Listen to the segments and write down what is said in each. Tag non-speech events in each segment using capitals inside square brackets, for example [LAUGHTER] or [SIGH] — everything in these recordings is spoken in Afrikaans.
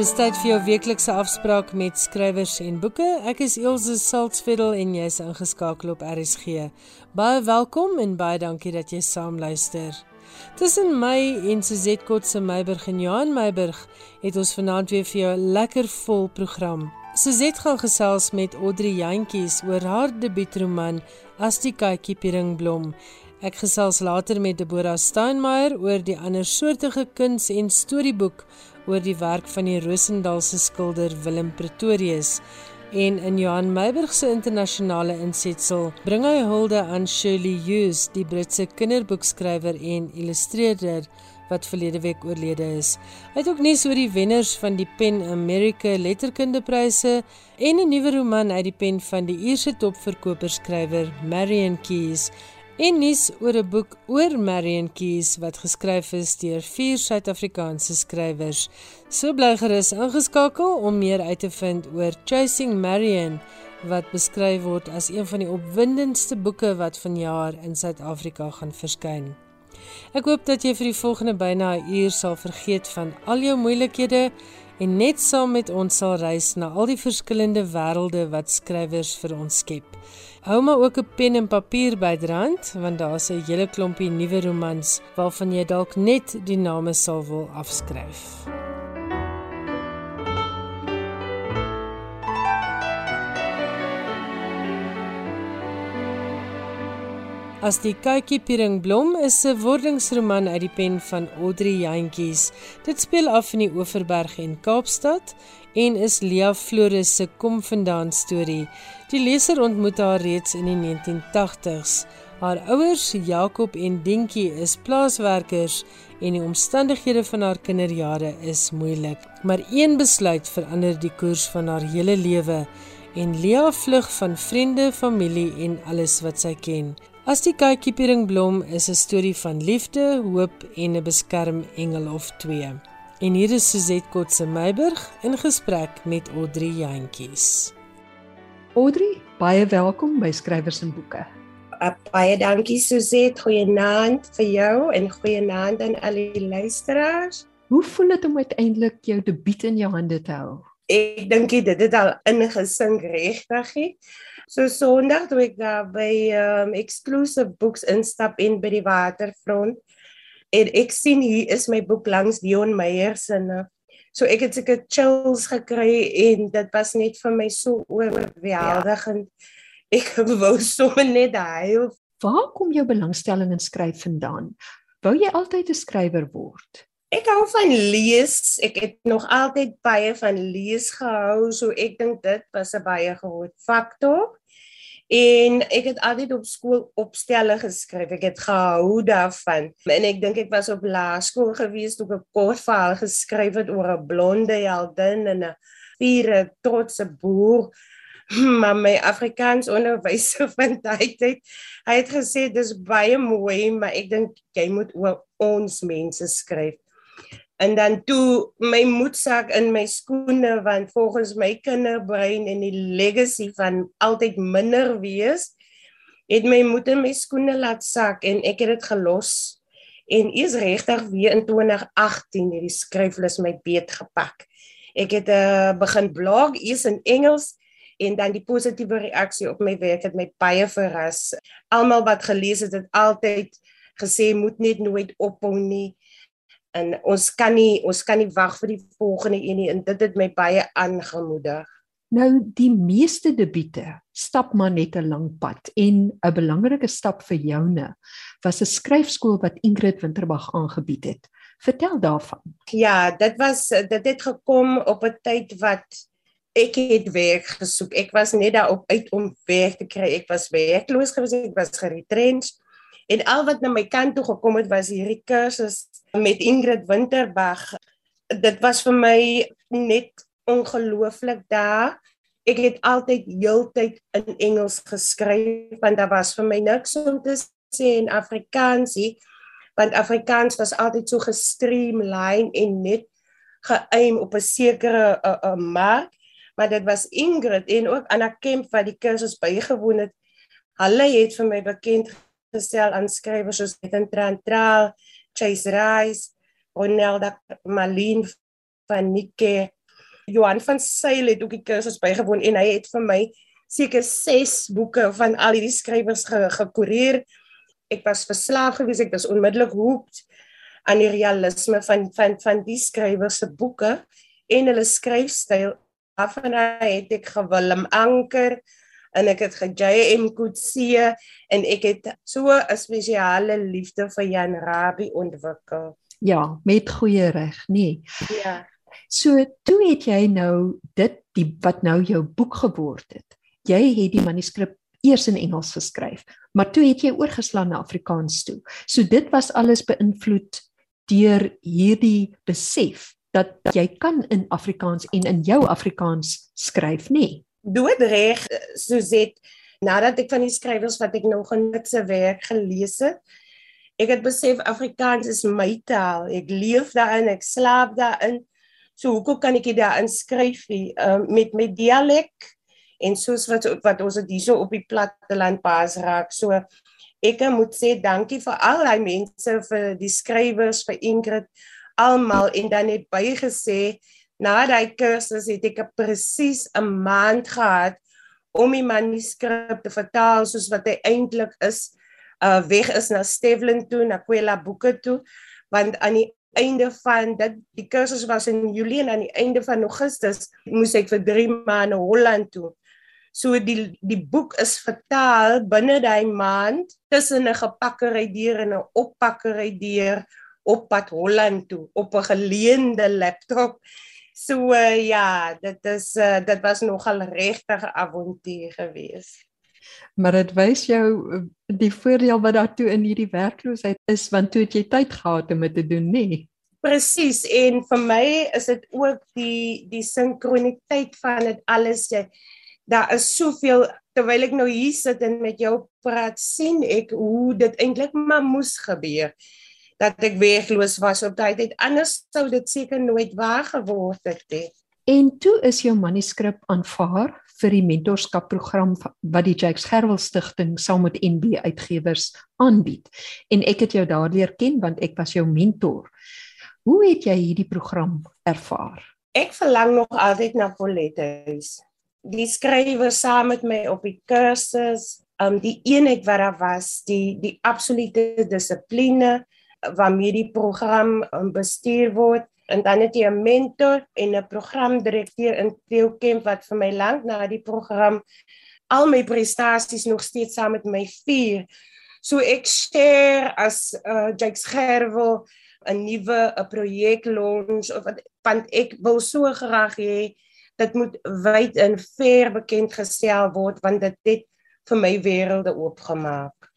Dis tyd vir jou weeklikse afspraak met skrywers en boeke. Ek is Elsje Saltzfeld en jy's ingeskakel op RSG. Baie welkom en baie dankie dat jy saam luister. Tussen my en Suzette Kotse Meiburg en Johan Meiburg het ons vanaand weer vir jou 'n lekker vol program. Suzette gaan gesels met Audrey Jantjies oor haar debuutroman As die katjie Pieringblom. Ek gesels later met Deborah Steinmeier oor die ander soortige kuns en storieboek oor die werk van die Rosendalse skilder Willem Pretorius en in Johan Meiburg se internasionale insetsel bring hy hulde aan Shirley Hughes, die Britse kinderboekskrywer en illustreerder wat verlede week oorlede is. Hy het ook nuus oor die wenners van die Pen America Letterkundepryse en 'n nuwe roman uit die pen van die Ierse topverkoperskrywer Marion Keyes en nuus oor 'n boek oor Marion Keys wat geskryf is deur vier Suid-Afrikaanse skrywers. So bly gerus ingeskakel om meer uit te vind oor Chasing Marion wat beskryf word as een van die opwindendste boeke wat vanjaar in Suid-Afrika gaan verskyn. Ek hoop dat jy vir die volgende byna 'n uur sal vergeet van al jou moeilikhede en net saam met ons sal reis na al die verskillende wêrelde wat skrywers vir ons skep. Hou maar ook 'n pen en papier bydrand want daar's 'n hele klompie nuwe romans waarvan jy dalk net die name sal wil afskryf. As die kykie Pieringblom is 'n wordingsroman uit die pen van Audrey Jantjies. Dit speel af in die Oeverberg en Kaapstad en is Lia Flores se kom vandaan storie. Die leser ontmoet haar reeds in die 1980s. Haar ouers, Jakob en Dinkie, is plaaswerkers en die omstandighede van haar kinderjare is moeilik. Maar een besluit verander die koers van haar hele lewe en Lia vlug van vriende, familie en alles wat sy ken. As die kykiepering blom is 'n storie van liefde, hoop en 'n beskermengel of twee. En hier is Suzette Kotse Meiburg in gesprek met Audrey Jantjies. Audrey, baie welkom by Skrywers en Boeke. Baie dankie Suzette, goeienaand vir jou en goeienaand aan al die luisteraars. Hoe voel dit om uiteindelik jou debuut in jou hande te hou? Ek dink dit het al ingesink regtig. So Sondag toe ek daar by um Exclusive Books instap in by die waterfront en ek sien hier is my boek langs Dion Meyer se so ek het seker chills gekry en dit was net vir my so oorweldigend ja. ek [LAUGHS] wou sommer net huil waar kom jou belangstelling in skryf vandaan wou jy altyd 'n skrywer word Ek hou van lees. Ek het nog altyd baie van lees gehou, so ek dink dit was 'n baie groot faktor. En ek het altyd op skool opstelle geskryf. Ek het gehou daarvan. En ek dink ek was op laerskool gewees toe ek 'n kort verhaal geskryf het oor 'n blonde heldin en 'n vier trotse boer. [LAUGHS] Maar my Afrikaans onderwyser [LAUGHS] van daai tyd, hy het gesê dis baie mooi, maar ek dink jy moet oor ons mense skryf en dan toe my moedsak in my skoene want volgens my kinderbrein en die legacy van altyd minder wees het my moed in my skoene laat sak en ek het dit gelos. En is regtig weer in 2018 hierdie skryflus my beet gepak. Ek het uh, begin blog is in Engels en dan die positiewe reaksie op my werk het my baie verras. Almal wat gelees het het altyd gesê moet net nooit ophou nie en ons kan nie ons kan nie wag vir die volgende een nie en dit het my baie aangemoedig. Nou die meeste debiete stap maar net 'n lang pad en 'n belangrike stap vir joune was 'n skryfskool wat Ingrid Winterbag aangebied het. Vertel daarvan. Ja, dit was dit het gekom op 'n tyd wat ek het werk gesoek. Ek was net daarop uit om werk te kry. Ek was werkloos gewees, ek was geretrench. En al wat na my kant toe gekom het was hierdie kursus met Ingrid Winterberg. Dit was vir my net ongelooflik daar. Ek het altyd heeltyd in Engels geskryf want daar was vir my niks om te sê in Afrikaans nie. Want Afrikaans was altyd so gestreamline en net geaim op 'n sekere uh, uh, mark, maar dit was Ingrid en ook Anna Kemp wat die kursus bygewoon het. Hulle het vir my bekend gestel aan skrywers soos Ethan Trantral, Chase Rice, Ronelda Malin van Nike Johan van Sail het ook die kursus bygewoon en hy het vir my seker 6 boeke van al hierdie skrywers gekoreer. Ek was verslaaf gewees, ek was onmiddellik hooked aan die realisme van van van die skrywers se boeke en hulle skryfstyl. Af en aan het ek gewilm anker en ek het ge-JM Kutse en ek het so 'n spesiale liefde vir Jan Rabie ontwikkel. Ja, met goeie reg, nee. Ja. So toe het jy nou dit die wat nou jou boek geword het. Jy het die manuskrip eers in Engels geskryf, maar toe het jy oorgeslaan na Afrikaans toe. So dit was alles beïnvloed deur hierdie besef dat jy kan in Afrikaans en in jou Afrikaans skryf, nê? Nee doodreg Suzet nadat ek van die skrywers wat ek nog in se werk gelees het ek het besef Afrikaans is my taal. Ek leef daarin ek slaap daarin. So hoekom kan ek dit daarin skryf uh, met met dialek en soos wat wat ons dit hierso op die platteland pas raak. So ek moet sê dankie vir al die mense vir die skrywers vir Ingrid almal en dan net bygesê na daai kursus het ek presies 'n maand gehad om die manuskrip te vertaal soos wat hy eintlik is uh weg is na Stevlin toe na Kwela boeke toe want aan die einde van dit die kursus was in Julie en aan die einde van Augustus moes ek vir 3 maande Holland toe. So die die boek is vertaal binne daai maand tussen 'n gepakkery deur en 'n oppakkery deur op pad Holland toe op 'n geleende laptop So uh, ja, dit is uh, dit was nogal regtig avontuur geweest. Maar dit wys jou eh, die voordeel wat daartoe in hierdie werkloosheid is want toe het jy tyd gehad om dit te doen, nê? Nee? Presies en vir my is dit ook die die sinkroniteit van dit alles. Jy, daar is soveel terwyl ek nou hier sit en met jou praat sien ek hoe dit eintlik maar moes gebeur dat ek werkloos was op daai tyd. Anders sou dit seker nooit waar geword het nie. En toe is jou manuskrip aanvaar vir die mentorskapprogram wat die Jacques Gerwel Stichting saam met NB Uitgewers aanbied. En ek het jou daardeur ken want ek was jou mentor. Hoe het jy hierdie program ervaar? Ek verlang nog altyd na Polethuis. Die skrywer saam met my op die kursus, um die eenheid wat daar was, die die absolute dissipline, waarmee die program um, bestuur word en dan het jy 'n mentor en 'n programdirekteur in Theo Kemp wat vir my lank na die program al my prestasies nog steeds saam met my vier. So ek share as uh, Jacques Gerwel 'n nuwe 'n projek launch of want ek wil so graag hê dit moet wyd en ver bekend gestel word want dit het vir my wêrelde oopgemaak.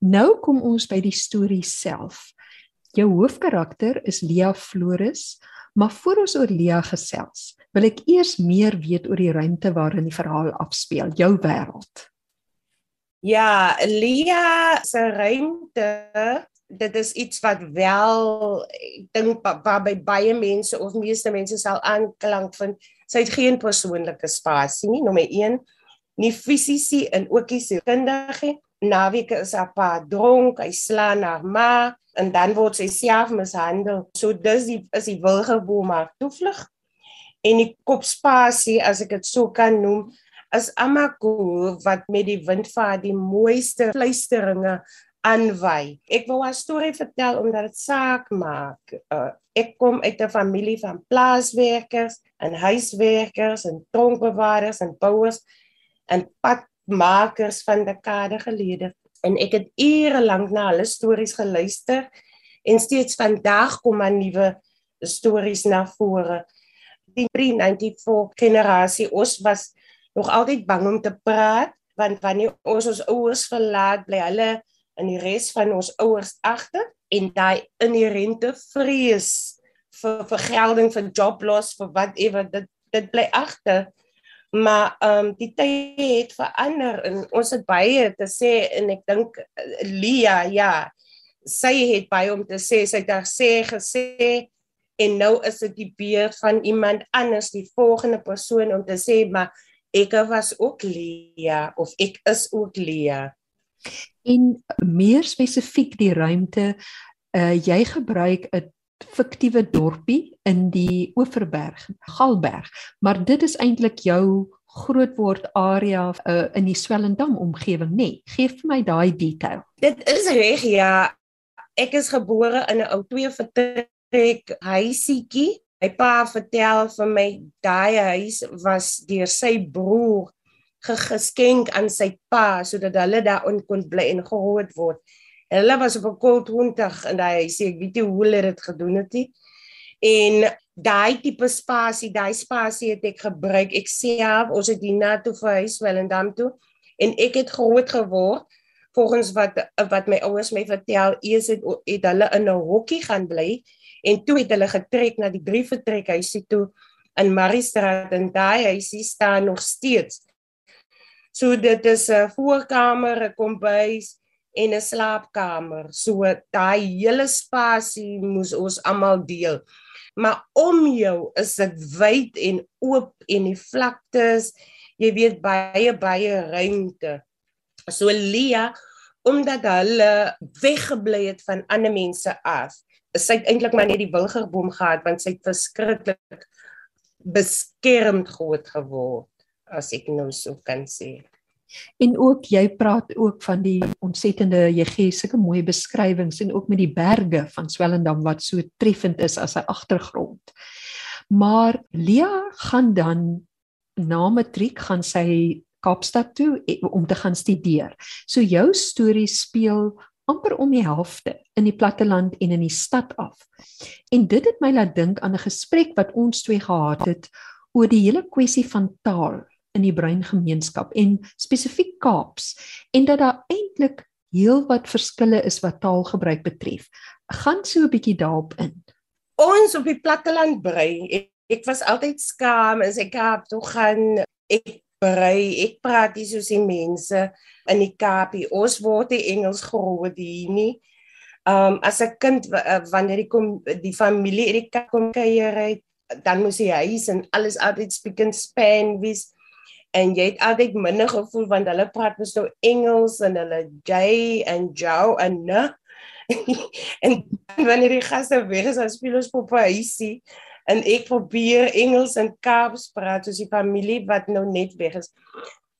Nou kom ons by die storie self. Jou hoofkarakter is Lia Flores, maar voor ons oor Lia gesels, wil ek eers meer weet oor die ruimte waarin die verhaal afspeel, jou wêreld. Ja, Lia se ruimte, dit is iets wat wel ek dink waarby baie mense of meeste mense sal aanklank vind. Sy het geen persoonlike spasie nie, nommer 1, nie fisiese en ook nie sielkundige naweke is haar pa dronk, hy slaan haar ma en dan word sy self mishandel. So dis die is die wilgeboom haar toevlug. En die kopspasie as ek dit so kan noem, is Amako wat met die wind vaar die mooiste fluisteringe aanwy. Ek wil 'n storie vertel omdat dit saak maak. Uh, ek kom uit 'n familie van plaaswerkers en huiswerkers en tronkbewaarders en bouers en pad makers van dekade gelede en ek het ure lank na hulle stories geluister en steeds vandag kom maar nuwe stories na vore. Die 394 generasie ons was nog altyd bang om te praat want wanneer ons ons ouers verlaat bly hulle in die res van ons ouers agter en daai inherente vrees vir vergelding vir job loss vir whatever dit dit bly agter maar ehm um, die tyd het verander en ons het baie te sê en ek dink eh, Lia ja sy het baie om te sê. Sy het daar sê gesê en nou is dit die beurt van iemand anders die volgende persoon om te sê maar ek was ook Lia of ek is ook Lia. En meer spesifiek die ruimte uh, jy gebruik 'n fiktiewe dorpie in die Oeverberg, Galberg, maar dit is eintlik jou grootword area uh, in die Swellendam omgewing, nê? Nee, Geef vir my daai detail. Dit is reg, ja. Ek is gebore in 'n ou twee vertrek huisietjie. My pa vertel vir my daai huis was deur sy broer geskenk aan sy pa sodat hulle daarin kon bly en groot word. Hulle was op 'n koud winter en daai huisie, ek weet nie hoe hulle dit gedoen het nie. En daai tipe spasie, daai spasie het ek gebruik. Ek self, ons het hier na toe verhuis wel en dan toe en ek het groot geword volgens wat wat my ouers my vertel, eers het, het hulle in 'n hokkie gaan bly en toe het hulle getrek na die drie vertrekhuisie toe in Mariestraat en daai huisie staan nog steeds. So dit is 'n voorkamer, 'n kombuis en 'n slaapkamer. So daai hele spasie moes ons almal deel. Maar om jou is dit wyd en oop en die vlaktes, jy weet baie baie ruimte. So Lia, omdat hulle weggebly het van ander mense af, sy het eintlik maar net die wilgerboom gehad want sy het verskriklik beskermd groot geword as ek nou so kan sê. En ook jy praat ook van die ontsettende jy gee sulke mooi beskrywings en ook met die berge van Swellendam wat so treffend is as 'n agtergrond. Maar Lia gaan dan na matriek gaan sy Kaapstad toe eh, om te gaan studeer. So jou storie speel amper om die helfte in die platteland en in die stad af. En dit het my laat dink aan 'n gesprek wat ons twee gehad het oor die hele kwessie van taal in die bruin gemeenskap en spesifiek Kaaps en dat daar eintlik heelwat verskille is wat taalgebruik betref. Gaan so 'n bietjie daarop in. Ons op die platteland brei. Ek, ek was altyd skaam as ek Kaap toe gaan. Ek brei. Ek praat nie soos die mense in die Kaapie. Ons word die Engels groot hier nie. Um as 'n kind wanneer die kom die familie in die Kaap kom kuier uit, dan moet jy huis en alles altyd speak in Spanish en jy het altyd minder gevoel want hulle praat mos nou Engels en hulle jy en jou en ne [LAUGHS] en wanneer die gaste weg is as speel ons pop huisie en ek probeer Engels en Kaaps praat soos die familie wat nou net weg is.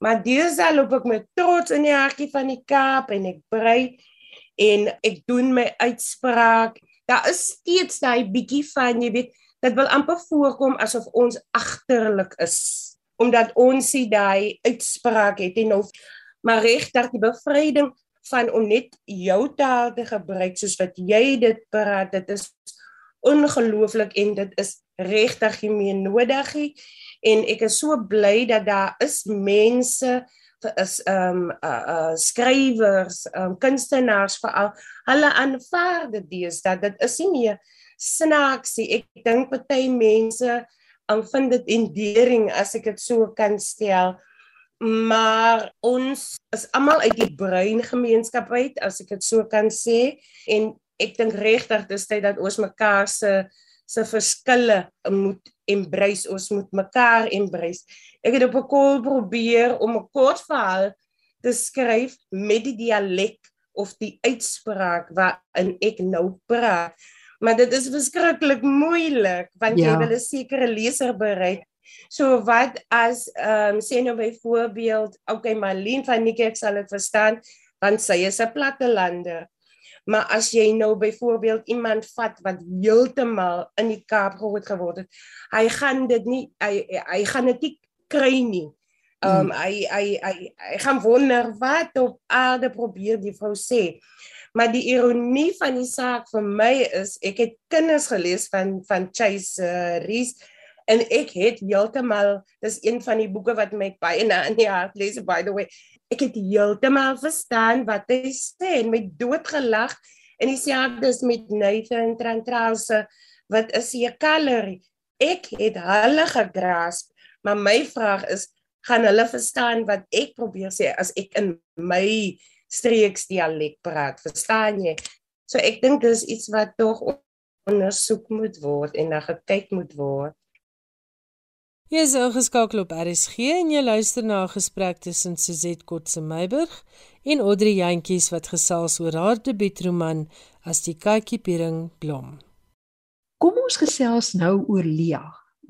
Maar dis al loop ek met trots in die hartjie van die Kaap en ek brei en ek doen my uitspraak. Daar is steeds daai bietjie van jy weet dit wil amper voorkom asof ons agterlik is omdat ons sie daai uitspraak het en of maar regtig die bevryding van om net jou taal te gebruik soos wat jy dit praat dit is ongelooflik en dit is regtig nie nodig en ek is so bly dat daar is mense is ehm um, uh, uh skrywers, ehm um, kunstenaars veral hulle aanvaar dit deesdae. Dat dit is nie meer snaaksie ek dink party mense en vind dit endearing as ek dit so kan stel. Maar ons is almal uit die bruin gemeenskap uit as ek dit so kan sê en ek dink regtig dis tyd dat ons mekaar se se verskille moet embrace ons moet mekaar embrace. Ek het op 'n kol probeer om 'n kort verhaal te skryf met die dialek of die uitspraak waarin ek nou praat maar dit is verskriklik moeilik want ja. jy wil 'n sekere leser bereik. So wat as ehm um, sê nou byvoorbeeld, okay, Marlene van Niekerk sal dit verstaan want sy is 'n plattelander. Maar as jy nou byvoorbeeld iemand vat wat heeltemal in die Kaap groot geword het, hy gaan dit nie hy hy gaan dit nie kry nie. Ehm um, hy, hy hy hy gaan wonder wat op aarde probeer die vrou sê. Maar die ironie van die saak vir my is ek het kinders gelees van van Chase uh, Reese en ek het heeltemal dis een van die boeke wat my baie na in die hart lees by the way. Ek het heeltemal verstaan wat hy sê en my dood gelag en dieselfde is met Nathan Trantrause wat is 'n calorie. Ek het hulle gegrasp, maar my vraag is gaan hulle verstaan wat ek probeer sê as ek in my streeks dialek praat, verstaan jy? So ek dink dis iets wat tog ondersoek moet word en na gekyk moet word. Jy is ingeskakel op RSG en jy luister na 'n gesprek tussen Suzette Kotse Meiburg en Audrey Jantjies wat gesels oor haar debuutroman As die katjie piering blom. Kom ons gesels nou oor Lia,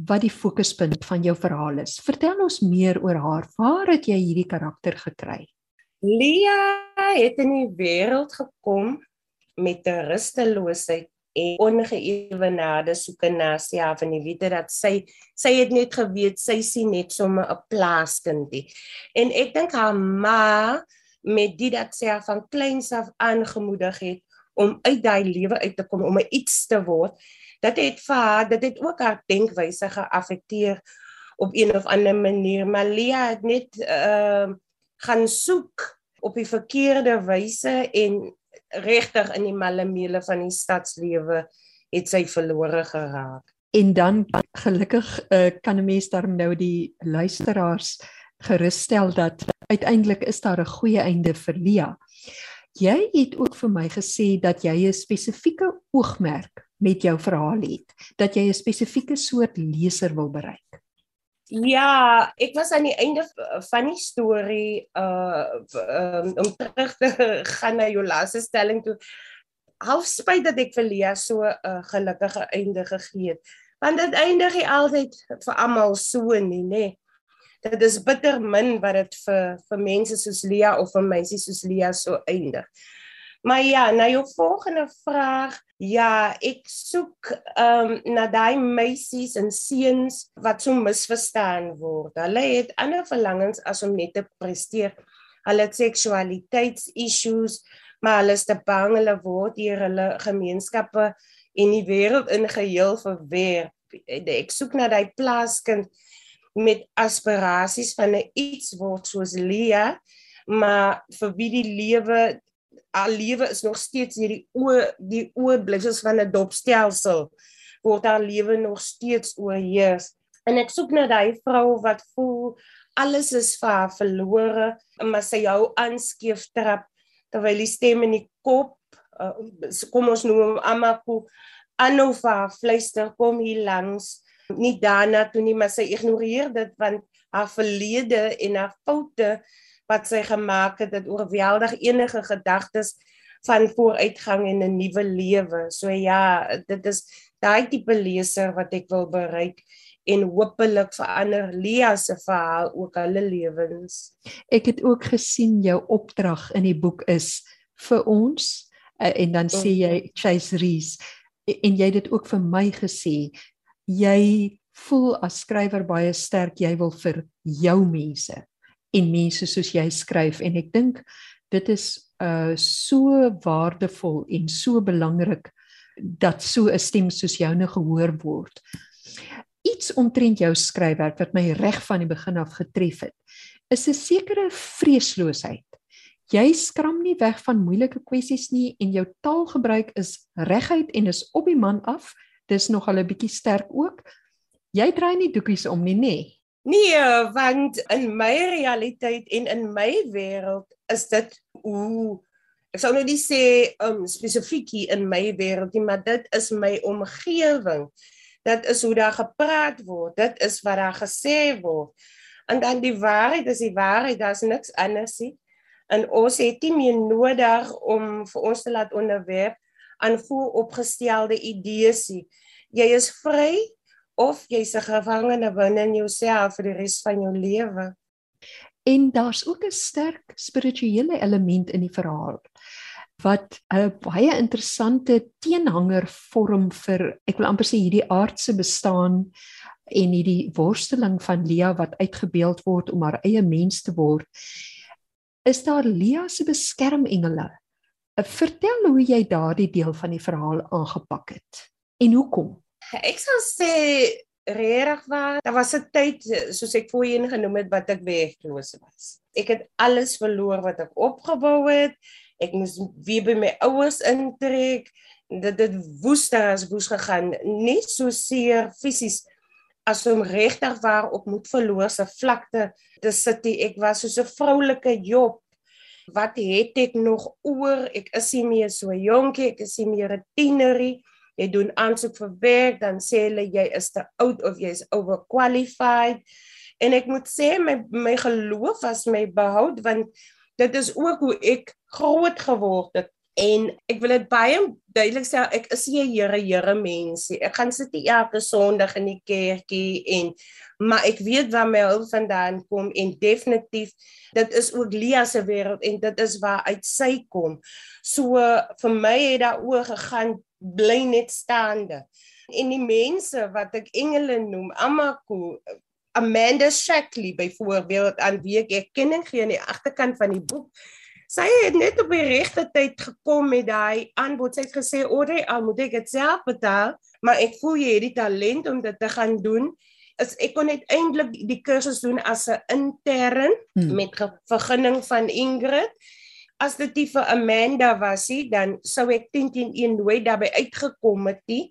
wat die fokuspunt van jou verhaal is. Vertel ons meer oor haar. Waar het jy hierdie karakter gekry? Lia het in die wêreld gekom met 'n rusteloosheid en ongeëwenaarde soeke na self en jy weet dat sy sy het net geweet sy sien net sommer 'n plaaskindie. En ek dink haar ma met dit dat sy haar van kleins af aangemoedig het om uit daai lewe uit te kom om iets te word dit het vir haar dit het ook haar denkwyse geaffekteer op een of ander manier Malia het net ehm uh, gaan soek op die verkeerde wyse en regtig in die malemele van die stadslewe het sy verlore geraak en dan gelukkig uh, kan 'n mens daarom nou die luisteraars gerusstel dat uiteindelik is daar 'n goeie einde vir Lia. Jy het ook vir my gesê dat jy 'n spesifieke oogmerk met jou verhaal het, dat jy 'n spesifieke soort leser wil bereik. Ja, ek was aan die einde van die storie uh um, om terug te [LAUGHS] gaan na jou laaste stelling toe. Half spyt dat ek vir Lia so 'n uh, gelukkige einde gegee het. Want dit eindig nie altyd vir almal so nie, nê. Nee. Dit is bitter min wat dit vir vir mense soos Lia of vir meisies soos Lia so eindig. Maar ja, na jou volgende vraag, ja, ek soek ehm um, na daai meisies en seuns wat so misverstaan word. Hulle het ander verlangens as om net te presteer. Hulle het seksualiteits-issues, maar hulle is te bang hulle word hier hulle gemeenskappe en die wêreld in geheel verwerp. Ek soek na daai plaaskind met aspirasies van 'n iets word soos Lia, maar vir wie die lewe haar lewe is nog steeds hierdie oë die oorblyfsels van 'n dopstelsel word haar lewe nog steeds oorheers. En ek soek na daai vrou wat voel alles is vir haar verlore maar sy hou aanskeef trap terwyl die stem in die kop uh, kom ons noem Amaku Anova fluister kom hier langs. Nie daarna toe nie maar sy ignoreer dit want haar verlede en haar foute wat sy gemaak het dit oorweldig enige gedagtes van vooruitgang en 'n nuwe lewe. So ja, dit is daai tipe leser wat ek wil bereik en hopelik verander Lia se verhaal ook hulle lewens. Ek het ook gesien jou opdrag in die boek is vir ons eh, en dan sê jy. Chase Rees en jy het dit ook vir my gesê jy voel as skrywer baie sterk jy wil vir jou mense en mense soos jy skryf en ek dink dit is uh so waardevol en so belangrik dat so 'n stem soos joune gehoor word. Iets omtrent jou skryfwerk wat my reg van die begin af getref het, is 'n sekere vreesloosheid. Jy skram nie weg van moeilike kwessies nie en jou taalgebruik is reguit en is op die man af. Dis nogal 'n bietjie sterk ook. Jy draai nie doekies om nie, nê? Nee. Nee, want in my realiteit en in my wêreld is dit hoe ek sou nou nie sê um spesifiek hier in my wêreld nie, maar dit is my omgewing. Dit is hoe daar gepraat word. Dit is wat daar gesê word. En dan die waarheid, dis die waarheid, daar's niks anders nie. En ons het nie meer nodig om vir ons te laat onderwerp aan vooropgestelde idees nie. Jy is vry of jy's 'n gevangene binne in jouself vir die res van jou lewe. En daar's ook 'n sterk spirituele element in die verhaal wat 'n baie interessante teenhanger vorm vir ek wil amper sê hierdie aardse bestaan en hierdie worsteling van Lia wat uitgebeeld word om haar eie mens te word. Is daar Lia se beskermengele? Vertel hoe jy daardie deel van die verhaal aangepak het en hoekom? Ek sal sê regtig waar, daar was 'n tyd soos ek voorheen genoem het wat ek wegloos was. Ek het alles verloor wat ek opgebou het. Ek moes weer by my ouers intrek. Dit het woester as woes gegaan, nie so seer fisies as om regtig waar op moet verloor se vlakte te sit. Ek was soos 'n vroulike job. Wat het ek nog oor? Ek is nie meer so jonkie, ek is nie meer 'n tienerie jy doen aansoek vir werk, dan sê hulle jy is te oud of jy is overqualified. En ek moet sê my my geloof was my behoud want dit is ook hoe ek groot geword het En ek wil dit baie duidelik sê, ek is nie 'n Here Here mens nie. Ek gaan sit elke Sondag in die kerkie en maar ek weet waar my hulp vandaan kom en definitief dit is ook Lia se wêreld en dit is waar uit sy kom. So vir my het daar oor gegaan bly net staande. En die mense wat ek engele noem, Amaku, Amanda Shackley byvoorbeeld aan wie ek erkenning gee aan die agterkant van die boek Sy het net op die regte tyd gekom met daai aanbod. Sy het gesê, "Ore, al moet ek dit self betaal, maar ek voel jy het die talent om dit te gaan doen." As ek kon net eintlik die kursus doen as 'n intern hmm. met vergunning van Ingrid. As dit nie vir Amanda was nie, dan sou ek 10 teen 1 nooit daarbey uitgekom het nie.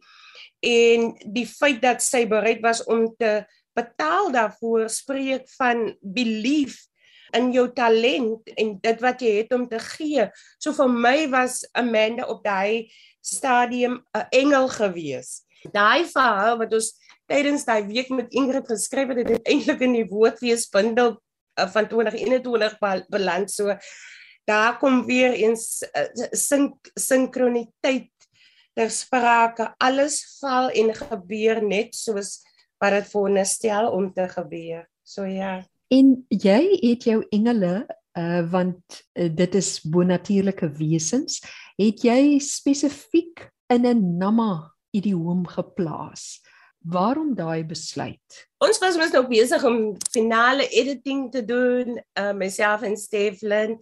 En die feit dat sy bereid was om te betaal daarvoor spreek van belief in jou talent en dit wat jy het om te gee. So vir my was Amanda op daai stadium 'n engel gewees. Daai verhaal wat ons tydens daai week met Ingrid geskryf het, het eintlik in die woordfeesbundel uh, van 2021 beland. So daar kom weer eens uh, sink sinkroniteit ter sprake. Alles val en gebeur net soos wat dit veronderstel om te gebeur. So ja. En jy het jou engele uh want uh, dit is bonatuurlike wesens, het jy spesifiek in 'n nama idioom geplaas. Waarom daai besluit? Ons was mos nou besig om finale editing te doen, uh myself en Stefan.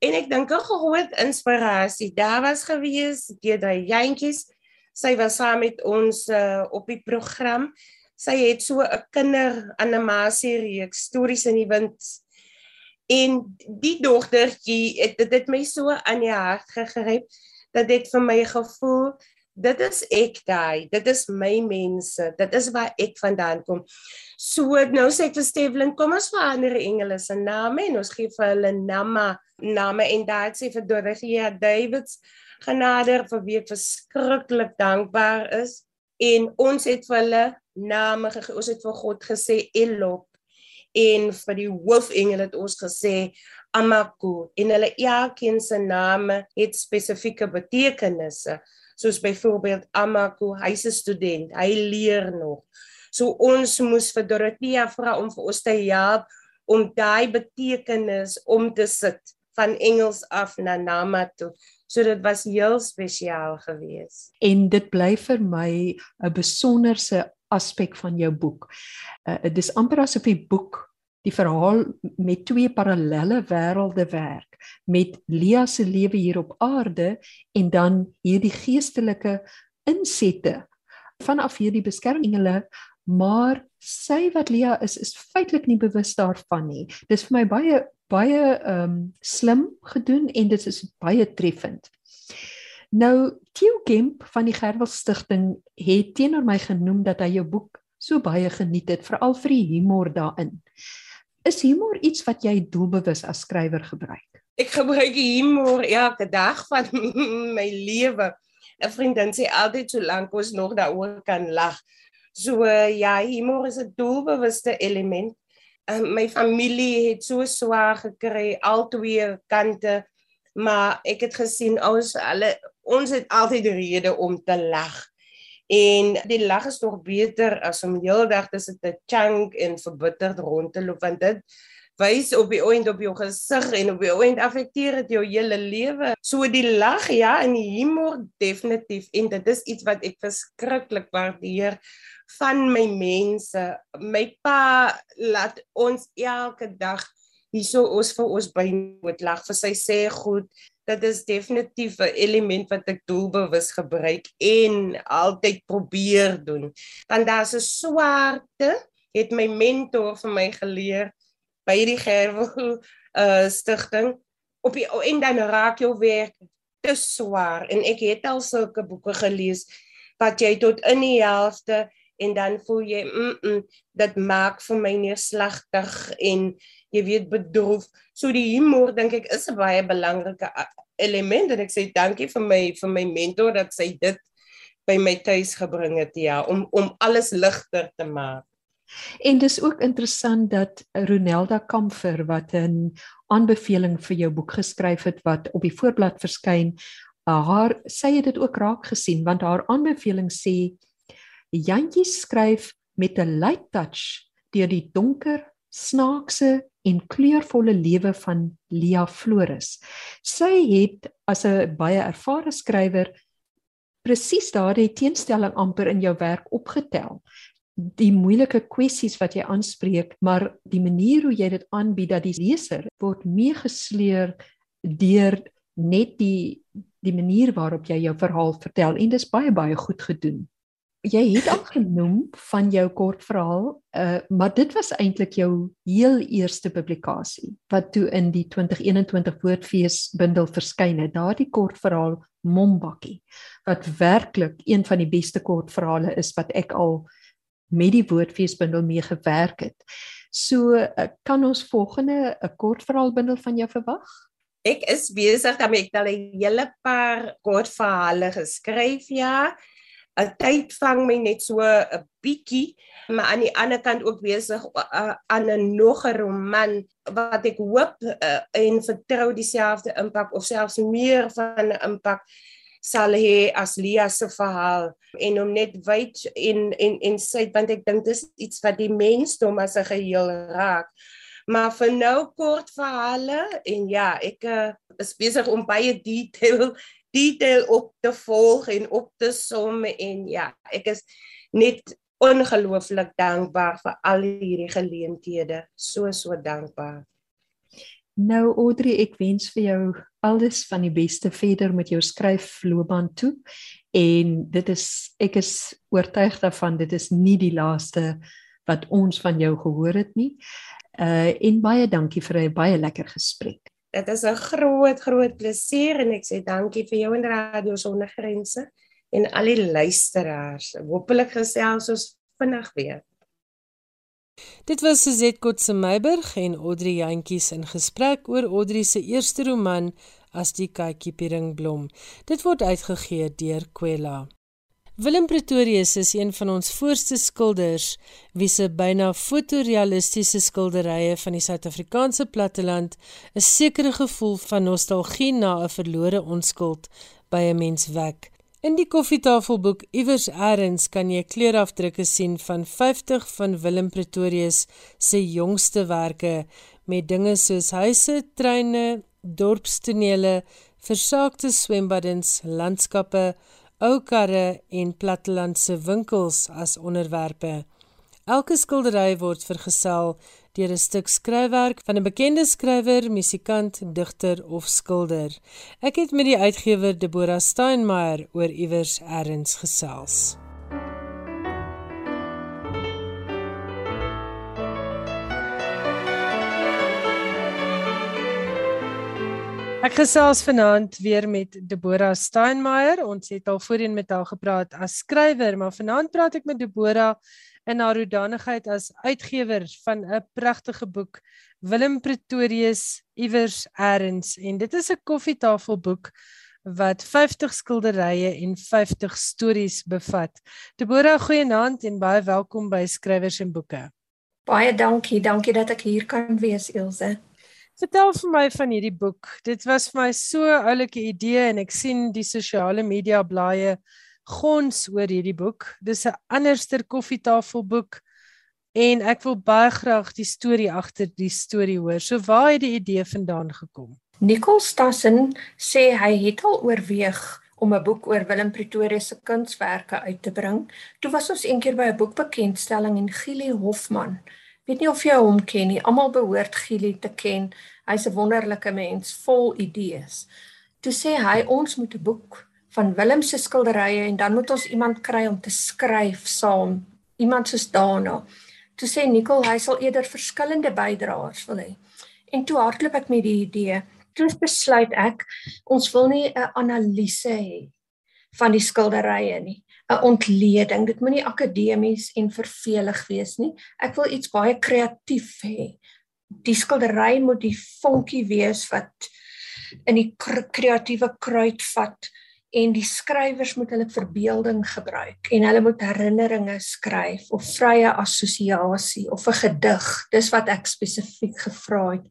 En ek dink 'n groot inspirasie daar was gewees deur daai jentjies. Sy was saam met ons uh op die program sy het so 'n kinderanimasie reeks stories in die wind. En die dogtertjie het dit het my so aan die hart gegryp dat dit vir my gevoel dit is ek daai dit is my mense dit is waar ek vandaan kom. So nou sê ek vir Stevlin kom ons verander engele se name en ons gee vir hulle nama name en daai sê vir Dorothea Davids genader vir wie ek verskriklik dankbaar is. En ons het vir hulle name gegee. Ons het vir God gesê Elop en vir die hoofengel het ons gesê Amaku en hulle elkeen se name het spesifieke betekenisse. Soos byvoorbeeld Amaku, hy's 'n student, hy leer nog. So ons moes vir Dorothea vra om vir ons te help om daai betekenis om te sit van Engels af na Nama toe. So dit was heel spesiaal geweest. En dit bly vir my 'n besonderse aspek van jou boek. Uh dis amper asof die boek die verhaal met twee parallelle wêrelde werk met Lia se lewe hier op aarde en dan hierdie geestelike insette vanaf hierdie beskermingele maar sy wat Lia is is feitelik nie bewus daarvan nie. Dis vir my baie baie ehm um, slim gedoen en dit is baie treffend. Nou Theo Kemp van die Gerwel Stichting het teenoor my genoem dat hy jou boek so baie geniet het, veral vir die humor daarin. Is humor iets wat jy doelbewus as skrywer gebruik? Ek gebruik humor elke dag van [LAUGHS] my lewe. 'n Vriendin sê altyd so lank ons nog daaroor kan lag. So ja, humor is 'n doelbewuste element. Uh, my familie het so swaar gekry al twee kante maar ek het gesien ons hulle ons het altyd 'n rede om te lag. En die lag is nog beter as om heeldag tussen te chunk en verbitterd rond te loop want dit wys op die oond op jou gesig en op die oond affekteer dit jou hele lewe. So die lag ja en die humor definitief en dit is iets wat ek verskriklik waardeer van my mense. My pa laat ons elke dag hierso ons vir ons by moet lag vir sy sê goed dit is definitief 'n element wat ek doelbewus gebruik en altyd probeer doen. Want daar's 'n swarte het my mentor vir my geleer by hierdie gerwel uh stigting op die en dan raak jou werk te swaar. En ek het al sulke boeke gelees wat jy tot in die helfte en dan voel jy mm, mm dit maak vir my neerslagtig en jy weet bedroef. So die humor dink ek is 'n baie belangrike element en ek sê dankie vir my vir my mentor dat sy dit by my tuis gebring het ja om om alles ligter te maak. En dis ook interessant dat Ronelda Kamfer wat 'n aanbeveling vir jou boek geskryf het wat op die voorblad verskyn, haar sy het dit ook raak gesien want haar aanbeveling sê Jantjie skryf met 'n light touch deur die donker, snaakse en kleurvolle lewe van Lia Flores. Sy het as 'n baie ervare skrywer presies daardie teenstelling amper in jou werk opgetel. Die moeilike kwessies wat jy aanspreek, maar die manier hoe jy dit aanbied dat die leser word meegesleer deur net die die manier waarop jy jou verhaal vertel en dit is baie baie goed gedoen jy het al genoem van jou kortverhaal, uh, maar dit was eintlik jou heel eerste publikasie wat toe in die 2021 Woordfees bundel verskyn het. Daardie kortverhaal Mombakkie wat werklik een van die beste kortverhale is wat ek al met die Woordfees bundel mee gewerk het. So uh, kan ons volgende 'n kortverhaal bundel van jou verwag? Ek is besig daarmee ek het al 'n hele paar kortverhale geskryf ja. 'n tyd vang my net so 'n bietjie, maar aan die ander kant ook besig uh, aan 'n nog 'n roman wat ek hoop uh, en vertrou dieselfde impak of selfs meer van 'n impak sal hê as Lia se verhaal en om net wyd en en en sê want ek dink dis iets wat die mensdom as 'n geheel raak. Maar vir nou kort verhale en ja, ek uh, is besig om baie detail detail op te volg en op te som en ja, ek is net ongelooflik dankbaar vir al hierdie geleenthede. So so dankbaar. Nou Audrey, ek wens vir jou alles van die beste verder met jou skryfloopbaan toe. En dit is ek is oortuig daarvan dit is nie die laaste wat ons van jou gehoor het nie. Uh en baie dankie vir 'n baie lekker gesprek. Dit is 'n groot groot plesier en ek sê dankie vir jou en Radio Sonder Grense en al die luisteraars. Hoopelik gesels ons vinnig weer. Dit was Suzette Kotse Meiburg en Audrey Jantjies in gesprek oor Audrey se eerste roman as die kykie Pieringblom. Dit word uitgegee deur Kwela. Willem Pretorius is een van ons voorste skilders wie se byna fotorealistiese skilderye van die Suid-Afrikaanse platteland 'n sekere gevoel van nostalgie na 'n verlore onskuld by 'n mens wek. In die koffietafelboek Iewers Erns kan jy kleurafdrukke sien van 50 van Willem Pretorius se jongste werke met dinge soos huise, treine, dorpstonele, versaakte swembaddens, landskappe, ou karre en plattelandse winkels as onderwerpe. Elke skildery word vergesel deur 'n stuk skryfwerk van 'n bekende skrywer, musikant, digter of skilder. Ek het met die uitgewer Deborah Steinmeier oor iewers erns gesels. Ek gesels vanaand weer met Deborah Steinmeier. Ons het al voorheen met haar gepraat as skrywer, maar vanaand praat ek met Deborah in haar hoedanigheid as uitgewer van 'n pragtige boek Willem Pretorius iewers erns en dit is 'n koffietafelboek wat 50 skilderye en 50 stories bevat. Deborah, goeienaand en baie welkom by Skrywers en Boeke. Baie dankie, dankie dat ek hier kan wees, Ilse. Vertel vir my van hierdie boek. Dit was vir my so 'n oulike idee en ek sien die sosiale media blaaie gons oor hierdie boek. Dis 'n anderster koffietafelboek en ek wil baie graag die storie agter die storie hoor. So waar het die idee vandaan gekom? Nicole Stassen sê hy het al oorweeg om 'n boek oor Willem Pretoria se kunswerke uit te bring. Toe was ons eendag by 'n boekbekendstelling en Gili Hofman weet nie of jy hom ken nie. Almal behoort Gili te ken. Hy's 'n wonderlike mens vol idees. Toe sê hy ons moet 'n boek van Willem se skilderye en dan moet ons iemand kry om te skryf saam. Iemand soos Dana. Toe sê Nicole hy sal eerder verskillende bydraers wil hê. En toe hardloop ek met die idee. Toe besluit ek ons wil nie 'n analise hê van die skilderye nie. 'n ontleding. Dit moenie akademies en vervelig wees nie. Ek wil iets baie kreatief hê. Die skildery moet die vonkie wees wat in die kreatiewe kruit vat en die skrywers moet hulle verbeelding gebruik en hulle moet herinneringe skryf of vrye assosiasie of 'n gedig. Dis wat ek spesifiek gevra het.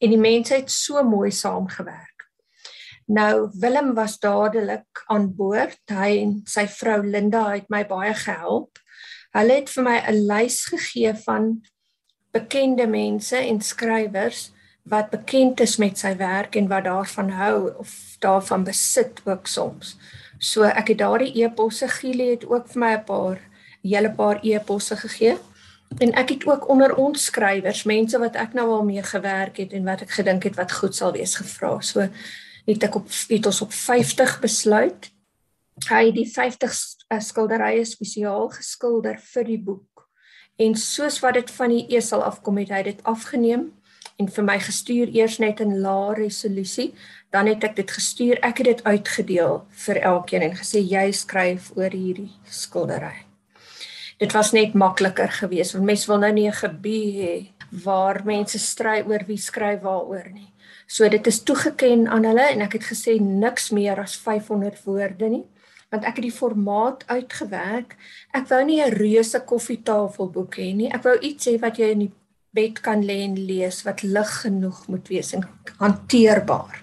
En die mense het so mooi saamgewerk. Nou Willem was dadelik aan boord. Hy en sy vrou Linda het my baie gehelp. Hulle het vir my 'n lys gegee van bekende mense en skrywers wat bekend is met sy werk en wat daarvan hou of daarvan besit ook soms. So ek het daardie e-posse Gielie het ook vir my 'n paar hele paar e-posse gegee. En ek het ook onder ons skrywers, mense wat ek nou al mee gewerk het en wat ek gedink het wat goed sal wees gevra. So het ek op het ons op 50 besluit. Hy het die 50 eh, skilderye spesiaal geskilder vir die boek. En soos wat dit van die esel afkom het hy dit afgeneem en vir my gestuur eers net in lae resolusie, dan het ek dit gestuur. Ek het dit uitgedeel vir elkeen en gesê jy skryf oor hierdie skildery. Dit was net makliker geweest want mense wil nou nie 'n gebied hê waar mense stry oor wie skryf waaroor nie. So dit is toegeken aan hulle en ek het gesê niks meer as 500 woorde nie want ek het die formaat uitgewerk. Ek wou nie 'n reuse koffietafelboek hê nie. Ek wou iets hê wat jy in die bed kan lê en lees wat lig genoeg moet wees en hanteerbaar.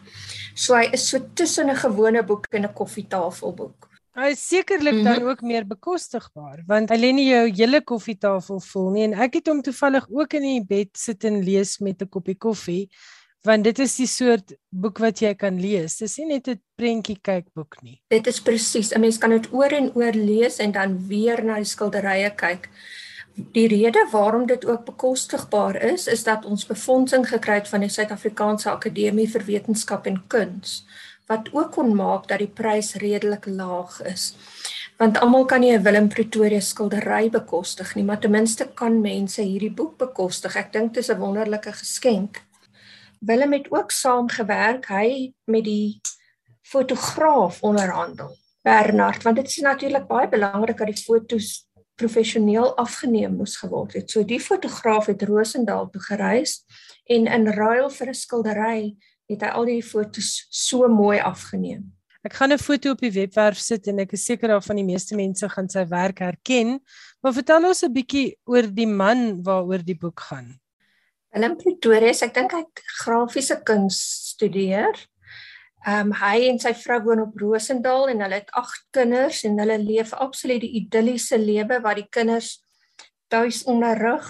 So hy is so tussen 'n gewone boek en 'n koffietafelboek. Hy is sekerlik mm -hmm. dan ook meer bekostigbaar want hy lê nie jou hele koffietafel vol nie en ek het hom toevallig ook in die bed sit en lees met 'n koppie koffie want dit is die soort boek wat jy kan lees. Dis nie net 'n prentjie kyk boek nie. Dit is presies. 'n Mens kan dit oor en oor lees en dan weer na die skilderye kyk. Die rede waarom dit ook bekostigbaar is, is dat ons befondsing gekry het van die Suid-Afrikaanse Akademie vir Wetenskap en Kuns wat ook kon maak dat die prys redelik laag is. Want almal kan nie 'n Willem Pretoria skildery bekostig nie, maar ten minste kan mense hierdie boek bekostig. Ek dink dit is 'n wonderlike geskenk. Willem het ook saamgewerk, hy met die fotograaf onderhandel. Bernard, want dit is natuurlik baie belangrik dat die fotos professioneel afgeneem moes geword het. So die fotograaf het Rosendaal toe gereis en in ruil vir 'n skildery het hy al die fotos so mooi afgeneem. Ek gaan 'n foto op die webwerf sit en ek is seker daarvan die meeste mense gaan sy werk herken. Maar vertel ons 'n bietjie oor die man waaroor die boek gaan. Willem Pretoria, ek dink hy het grafiese kuns studeer Ehm um, hy en sy vrou woon op Rosendal en hulle het 8 kinders en hulle leef absoluut die idilliese lewe waar die kinders tuis onderrig,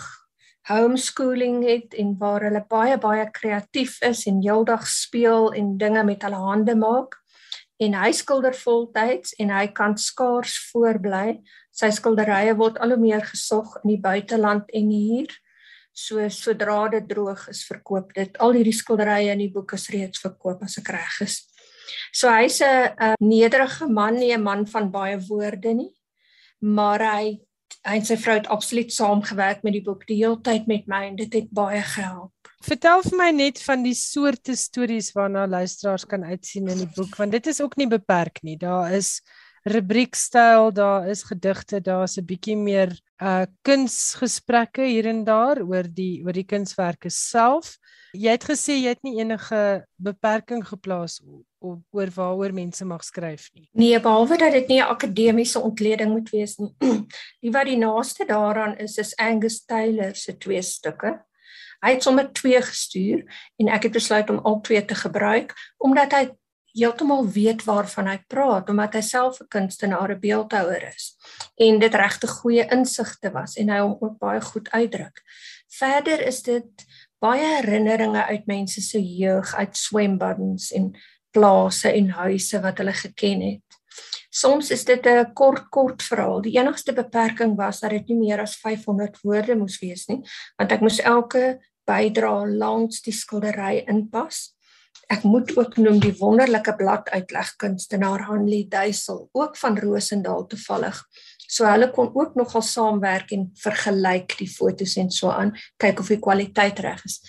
homeschooling het en waar hulle baie baie kreatief is en heeldag speel en dinge met hulle hande maak. En hy skilder voltyds en hy kan skaars voorbly. Sy skilderye word al hoe meer gesog in die buiteland en hier. So sodra dit droog is, verkoop dit. Al hierdie skilderye in die boek is reeds verkoop as ek reg is. So hy's 'n nederige man, nie 'n man van baie woorde nie. Maar hy hy en sy vrou het absoluut saamgewerk met die boek die hele tyd met my en dit het baie gehelp. Vertel vir my net van die soorte stories waarna luisteraars kan uitsien in die boek want dit is ook nie beperk nie. Daar is rubriekstyl, daar is gedigte, daar's 'n bietjie meer uh kunsgesprekke hier en daar oor die oor die kunswerke self. Jy het gesê jy het nie enige beperking geplaas op oor waaroor mense mag skryf nie. Nee, behalwe dat dit nie 'n akademiese ontleding moet wees nie. [CLEARS THROAT] Die wat die naaste daaraan is is Angus Taylor se twee stukke. Hy het sommer twee gestuur en ek het besluit om al twee te gebruik omdat hy heeltemal weet waarvan hy praat omdat hy self 'n kunstenaar, 'n beeldhouer is en dit regte goeie insigte was en hy hom ook baie goed uitdruk. Verder is dit baie herinneringe uit mense se jeug, uit swembaddens en plase en huise wat hulle geken het. Soms is dit 'n kort kort verhaal. Die enigste beperking was dat dit nie meer as 500 woorde moes wees nie, want ek moes elke bydra langs die skildery inpas. Ek moet ook noem die wonderlike bladuitlegkunstenaar Hanlie Duisel, ook van Rosendal toevallig. So hulle kon ook nogal saamwerk en vergelyk die fotos en so aan, kyk of die kwaliteit reg is.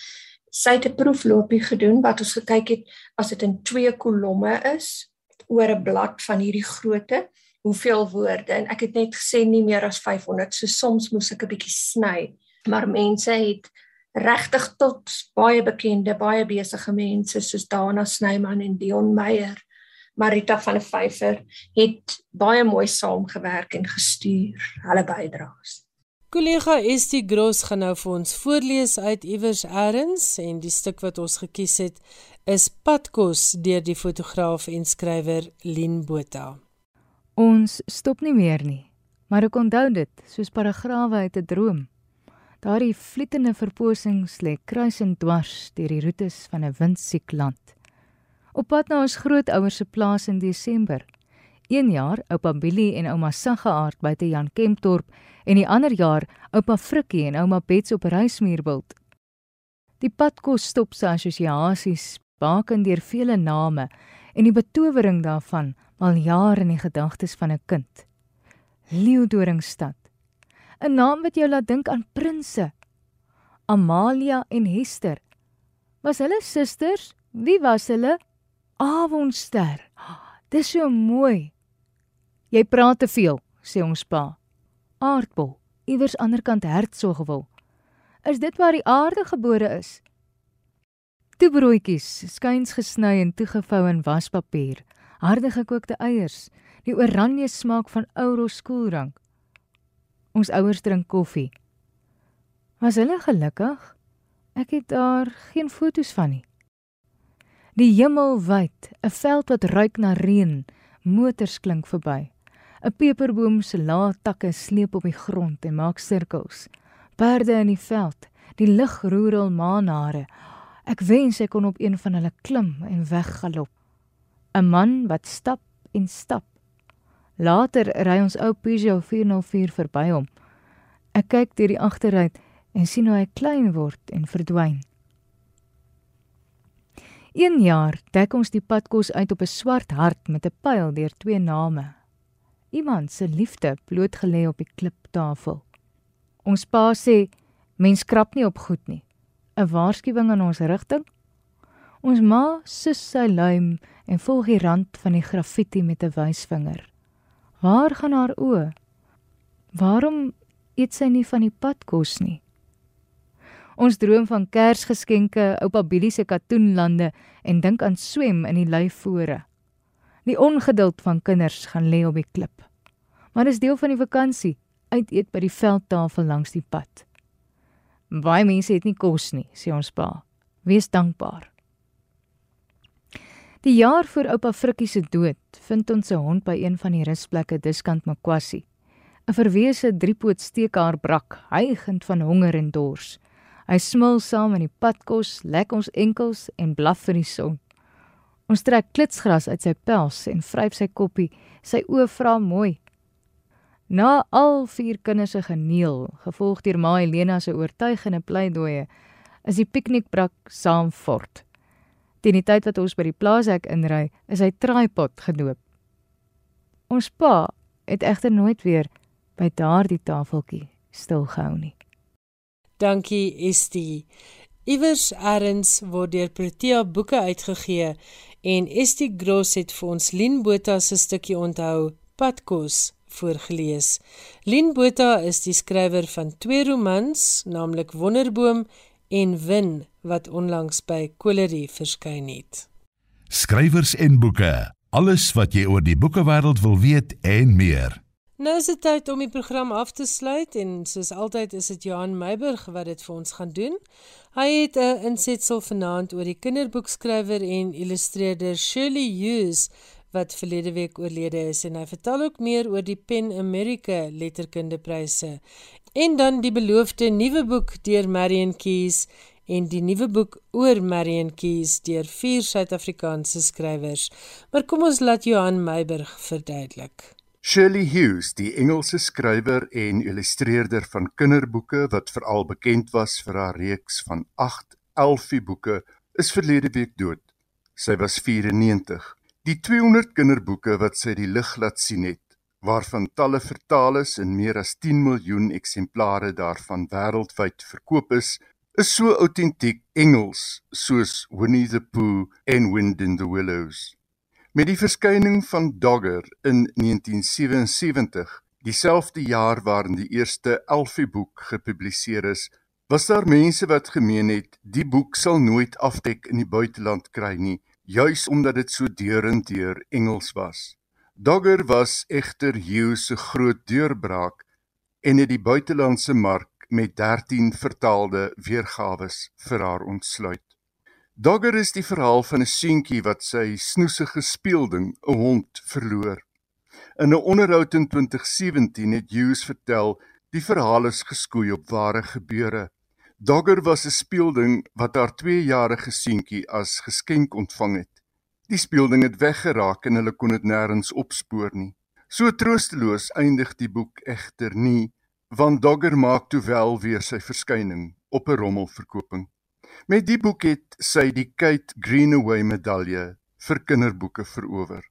Sy het 'n proefloopie gedoen wat ons gekyk het as dit in twee kolomme is oor 'n blad van hierdie grootte, hoeveel woorde en ek het net gesê nie meer as 500, so soms moes ek 'n bietjie sny, maar mense het regtig tot baie bekende, baie besige mense soos Dana Snyman en Dion Meyer Marita van der Vyver het baie mooi saamgewerk en gestuur hulle bydraes. Kollega Estie Gross gaan nou vir ons voorlees uit iewers eers en die stuk wat ons gekies het is Padkos deur die fotograaf en skrywer Lien Botha. Ons stop nie meer nie, maar ek onthou dit soos paragrawe uit 'n droom. Daardie vlietende verposings lê kruis en dwars deur die roetes van 'n windsiek land. Op pad na ons grootouers se plaas in Desember. Een jaar oupa Billy en ouma Saggeaard by te Jan Kempdorp en die ander jaar oupa Frikkie en ouma Bets op Reismuurbult. Die padkos stop se assosiasies baken deur vele name en die betowering daarvan al jare in die gedagtes van 'n kind. Leeudoringstad. 'n Naam wat jou laat dink aan prinses. Amalia en Hester. Was hulle susters? Wie was hulle? Avondster. Dis so mooi. Jy praat te veel, sê ons pa. Aardbol, iewers aanderkant Hertsogwil. Is dit waar die aarde gebore is? Toebroodjies, skuins gesny en toegevou in waspapier, harde gekookte eiers, die oranje smaak van ou skoolrank. Ons ouers drink koffie. Was hulle gelukkig? Ek het daar geen fotos van nie. Die hemel wyd, 'n veld wat ruik na reën, motors klink verby. 'n Peperboom se lae takke sleep op die grond en maak sirkels. Perde in die veld, die lig roer al maanare. Ek wens ek kon op een van hulle klim en weggalop. 'n Man wat stap en stap. Later ry ons ou Peugeot 404 verby hom. Ek kyk deur die agteruit en sien hoe hy klein word en verdwyn. Een jaar dek ons die padkos uit op 'n swart hart met 'n pyl deur twee name. Iemand se liefde blootgelê op die kliptafel. Ons pa sê mens krap nie op goed nie. 'n waarskuwing in ons rigting. Ons ma sus sy luim en volg die rand van die graffiti met 'n wysvinger. Waar gaan haar oë? Waarom eet sy nie van die padkos nie? Ons droom van Kersgeskenke, oupa Billy se katoenlande en dink aan swem in die luifore. Die ongeduld van kinders gaan lê op die klip. Maar dis deel van die vakansie, uit eet by die veldtafel langs die pad. Baie mense het nie kos nie, sê ons pa. Wees dankbaar. Die jaar voor oupa Frikkie se dood, vind ons se hond by een van die rusplekke diskant Makwassi. 'n Verwese driepoot steekhaar brak, hygend van honger en dors. Hy smil saam in die padkos, lek ons enkels en blaf vir die son. Ons trek klitsgras uit sy pels en vryf sy koppie. Sy oë vra mooi: Na al vier kinders se geneel, gevolg deur Ma Helena se oortuigende pleidooie, is die piknikbrak saam fort. Teen die tyd wat ons by die plaashek inry, is hy tripod gedoop. Ons pa het egter nooit weer by daardie tafeltjie stilgehou nie. Dankie Estie. Iewers erns word deur Protea boeke uitgegee en Estie Gross het vir ons Lien Botha se stukkie onthou Padkos voorgeles. Lien Botha is die skrywer van twee romans, naamlik Wonderboom en Win wat onlangs by Kolerie verskyn het. Skrywers en boeke, alles wat jy oor die boekewêreld wil weet en meer. Nou is dit tyd om die program af te sluit en soos altyd is dit Johan Meiburg wat dit vir ons gaan doen. Hy het 'n insetsel vanaand oor die kinderboekskrywer en illustreerder Shirley Hughes wat verlede week oorlede is en hy vertel ook meer oor die Pen America letterkundepryse en dan die beloofde nuwe boek deur Marion Keys en die nuwe boek oor Marion Keys deur vier Suid-Afrikaanse skrywers. Maar kom ons laat Johan Meiburg verduidelik. Shirley Hughes, die Engelse skrywer en illustreerder van kinderboeke wat veral bekend was vir haar reeks van 8 Elfie boeke, is verlede week dood. Sy was 94. Die 200 kinderboeke wat sy die lig laat sien het, waarvan talle vertaal is en meer as 10 miljoen eksemplare daarvan wêreldwyd verkoop is, is so autentiek Engels soos Winnie the Pooh en Wind in the Willows. Met die verskyning van Dogger in 1977, dieselfde jaar waarin die eerste Elfie boek gepubliseer is, was daar mense wat gemeen het die boek sal nooit afdek in die buiteland kry nie juis omdat dit so deurenteur Engels was. Dogger was egter Hughes se groot deurbraak en het die buitelandse mark met 13 vertaalde weergawe vir haar ontsluit. Dogger is die verhaal van 'n seentjie wat sy snoesige speelding, 'n hond, verloor. In 'n onderhoud in 2017 het Hughes vertel die verhaal is geskoei op ware gebeure. Dogger was 'n speelding wat haar 2-jarige seentjie as geskenk ontvang het. Die speelding het weggeraak en hulle kon dit nêrens opspoor nie. So troosteloos eindig die boek egter nie, want Dogger maak toe wel weer sy verskyning op 'n rommelverkoping. Met die boek het sy die Kate Greenaway medalje vir kinderboeke verower.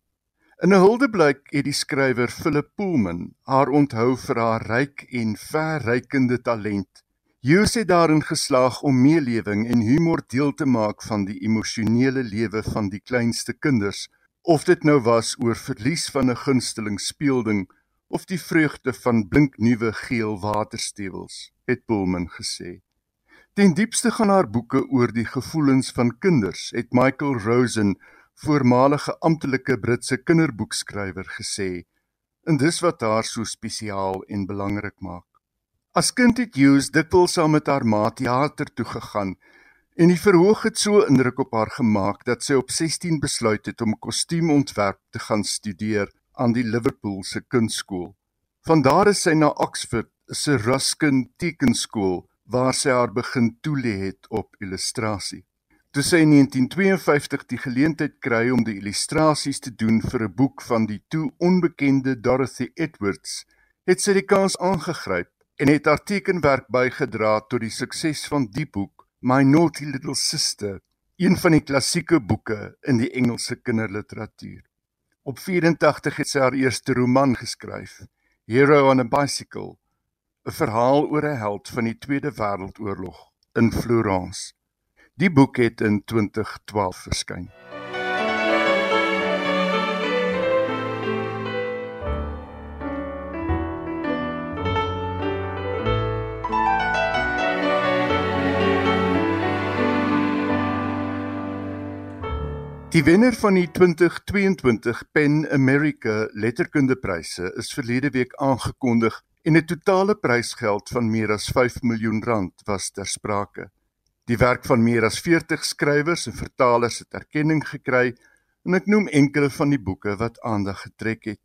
In 'n huldeblyk het die skrywer Philip Pullman haar onthou vir haar ryk en verrykende talent. Hughes het daarin geslaag om meelewing en humor deel te maak van die emosionele lewe van die kleinste kinders, of dit nou was oor verlies van 'n gunsteling speelding of die vreugde van blinknuwe geel waterstewels, het Pullman gesê. Ten diepste gaan haar boeke oor die gevoelens van kinders, het Michael Rosen voormalige amptelike Britse kinderboekskrywer gesê en dis wat haar so spesiaal en belangrik maak. As kind het Hughes dikwels saam met haar ma teater toe gegaan en die verhoog het so indruk op haar gemaak dat sy op 16 besluit het om kostuumontwerp te gaan studeer aan die Liverpool se kunstskool. Van daar is sy na Oxford se Ruskin Tekenskool waar sy haar begin toelê het op illustrasie. Toe sy in 1952 die geleentheid kry om die illustrasies te doen vir 'n boek van die toe onbekende Dorothy Edwards, het sy die kans aangegryp en het haar tekenwerk bygedra tot die sukses van die boek, My Naughty Little Sister, een van die klassieke boeke in die Engelse kinderliteratuur. Op 84 het sy haar eerste roman geskryf, Hero on a Bicycle, 'n verhaal oor 'n held van die Tweede Wêreldoorlog in Florence. Die boek het in 2012 verskyn. Die wenner van die 2022 Pen America Letterkundepryse is verlede week aangekondig en 'n totale prysgeld van meer as 5 miljoen rand was ter sprake. Die werk van meer as 40 skrywers en vertalers het erkenning gekry en ek noem enkele van die boeke wat aandag getrek het.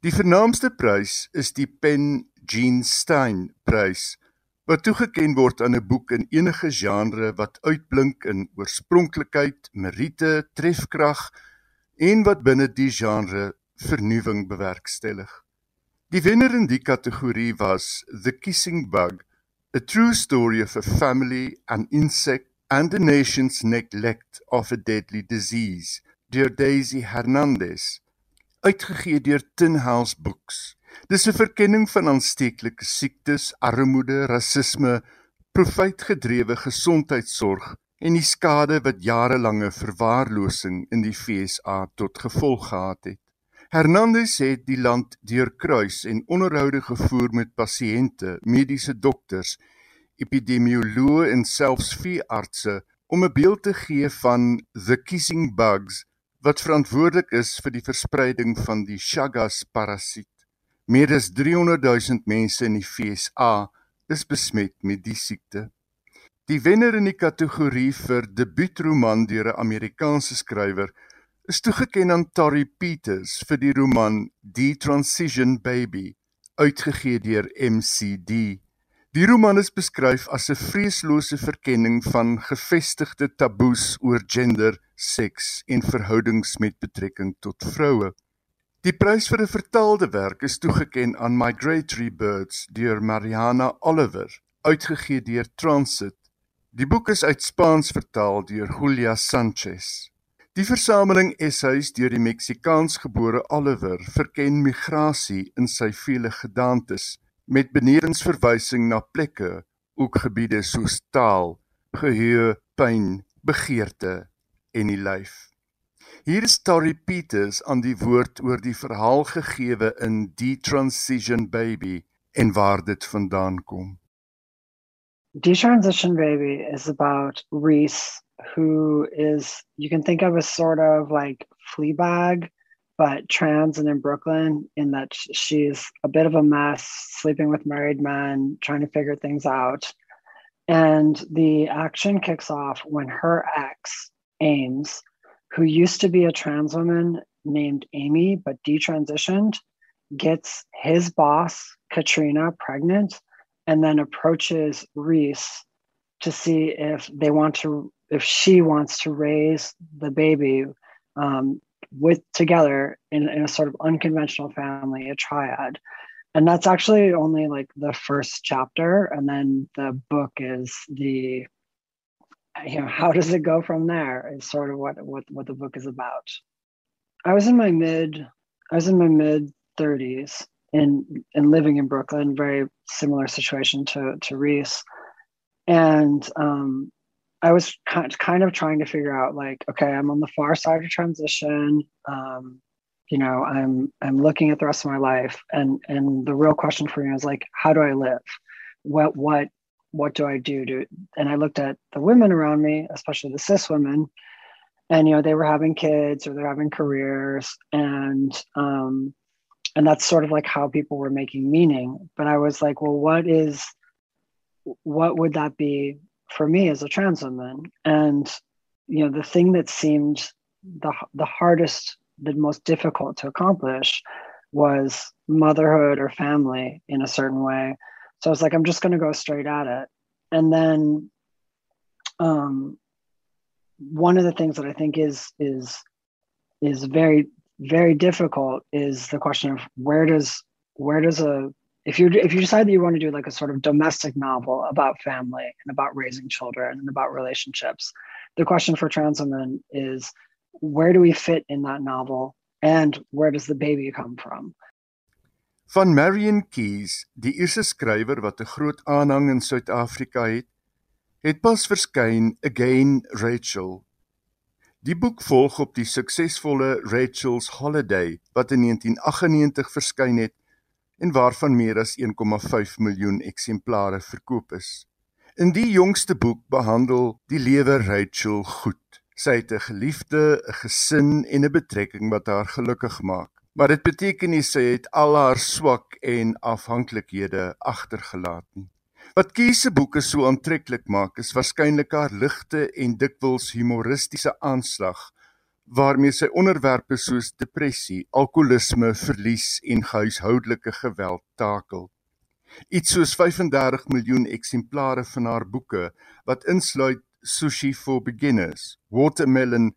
Die vernaamste prys is die Pen Jean Stein prys wat toegekend word aan 'n boek in enige genre wat uitblink in oorspronklikheid, meriete, trefkrag en wat binne die genre vernuwing bewerkstellig. Die wenner in die kategorie was The Kissing Bug A true story of a family, an insect, and a nation's neglect of a deadly disease, deur Daisy Hernandez, uitgegee deur Tin House Books. Dis 'n verkenning van aansteeklike siektes, armoede, rasisme, profietgedrewe gesondheidsorg en die skade wat jarelange verwaarlosing in die FSA tot gevolg gehad het. Hernandez het die land deurkruis en onderhoude gevoer met pasiënte, mediese dokters, epidemioloë en selfs veeartse om 'n beeld te gee van the kissing bugs wat verantwoordelik is vir die verspreiding van die Chagas parasiet. Meer as 300 000 mense in die FSA is besmet met die siekte. Die wenner in die kategorie vir debuutroman deur 'n Amerikaanse skrywer is toegeken aan Tori Peters vir die roman The Transition Baby, uitgegee deur MCD. Die roman is beskryf as 'n vreeslose verkenning van gevestigde taboes oor gender, seks en verhoudings met betrekking tot vroue. Die prys vir 'n vertaalde werk is toegeken aan Migratory Birds deur Mariana Oliver, uitgegee deur Transit. Die boek is uit Spaans vertaal deur Julia Sanchez. Die versameling essays deur die Meksikaansgebore Oliver verken migrasie in sy vele gedaantes met benewens verwysing na plekke, ook gebiede soos taal, geheue, pyn, begeerte en die lyf. Hier is Story Peters aan die woord oor die verhaal gegeewe in Die Transition Baby en waar dit vandaan kom. Die Transition Baby is about Reese who is you can think of as sort of like Fleabag, but trans and in Brooklyn, in that she's a bit of a mess, sleeping with married men, trying to figure things out. And the action kicks off when her ex, Ames, who used to be a trans woman named Amy, but detransitioned, gets his boss, Katrina, pregnant, and then approaches Reese to see if they want to, if she wants to raise the baby um, with together in, in a sort of unconventional family, a triad. And that's actually only like the first chapter. And then the book is the, you know, how does it go from there is sort of what, what, what the book is about. I was in my mid, I was in my mid 30s in in living in Brooklyn, very similar situation to to Reese, and um, I was kind of trying to figure out like, okay, I'm on the far side of transition. Um, you know, I'm I'm looking at the rest of my life, and and the real question for me was like, how do I live? What what what do I do to? And I looked at the women around me, especially the cis women, and you know they were having kids or they're having careers, and um, and that's sort of like how people were making meaning but i was like well what is what would that be for me as a trans woman and you know the thing that seemed the the hardest the most difficult to accomplish was motherhood or family in a certain way so i was like i'm just going to go straight at it. And then um one of the things that i think is is is very very difficult is the question of where does where does a if you if you decide that you want to do like a sort of domestic novel about family and about raising children and about relationships the question for trans women is where do we fit in that novel and where does the baby come from van Marion Keys die eerste skrywer wat 'n groot aanhang in Suid-Afrika het het pas verskyn again Rachel Die boek volg op die suksesvolle Rachel's Holiday wat in 1998 verskyn het en waarvan meer as 1,5 miljoen eksemplare verkoop is. In die jongste boek behandel die lewe Rachel goed. Sy het 'n geliefde, 'n gesin en 'n betrekking wat haar gelukkig maak. Maar dit beteken nie sy het al haar swak en afhanklikhede agtergelaat nie. Wat Kies se boeke so aantreklik maak, is waarskynlik haar ligte en dikwels humoristiese aanslag waarmee sy onderwerpe soos depressie, alkoholisme, verlies en huishoudelike geweld takel. Iets soos 35 miljoen eksemplare van haar boeke wat insluit Sushi for Beginners, Watermelon,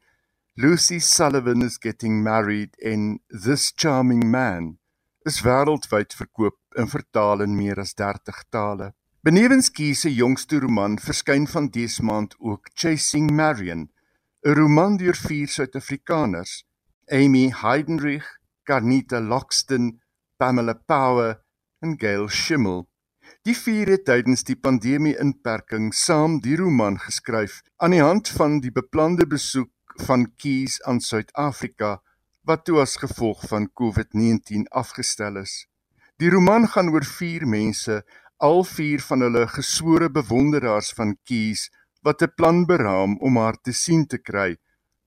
Lucy Sullivan is Getting Married en This Charming Man is wêreldwyd verkoop en vertaal in meer as 30 tale. Benewens Kie se jongste roman verskyn van dese maand ook Chasing Marion, 'n roman deur vier Suid-Afrikaners: Amy Heidenreich, Carnita Loxton, Pamela Power en Gail Schimmel. Die vier het tydens die pandemie-inperking saam die roman geskryf aan die hand van die beplande besoek van Kies aan Suid-Afrika wat toe as gevolg van COVID-19 afgestel is. Die roman gaan oor vier mense al vier van hulle geswore bewonderaars van Keys wat 'n plan beraam om haar te sien te kry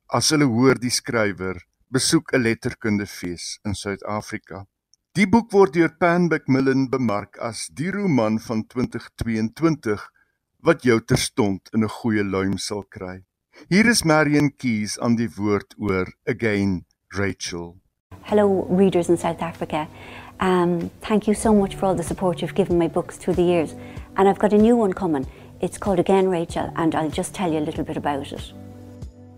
as hulle hoor die skrywer besoek 'n letterkundefees in Suid-Afrika. Die boek word deur Pan Macmillan bemark as die roman van 2022 wat jou terstond in 'n goeie luim sal kry. Hier is Marion Keys aan die woord oor Again Rachel. Hello readers in South Africa. Um, thank you so much for all the support you've given my books through the years. And I've got a new one coming. It's called Again Rachel, and I'll just tell you a little bit about it.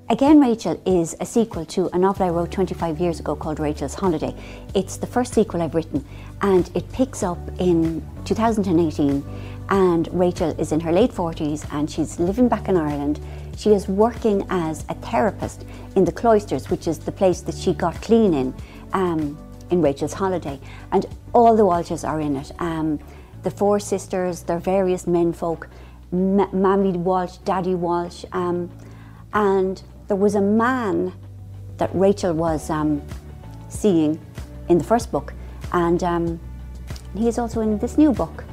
Again Rachel is a sequel to a novel I wrote 25 years ago called Rachel's Holiday. It's the first sequel I've written, and it picks up in 2018. And Rachel is in her late 40s and she's living back in Ireland. She is working as a therapist in the cloisters, which is the place that she got clean in. Um, in Rachel's Holiday, and all the Walshes are in it. Um, the four sisters, their various menfolk, M- Mammy Walsh, Daddy Walsh, um, and there was a man that Rachel was um, seeing in the first book, and um, he is also in this new book,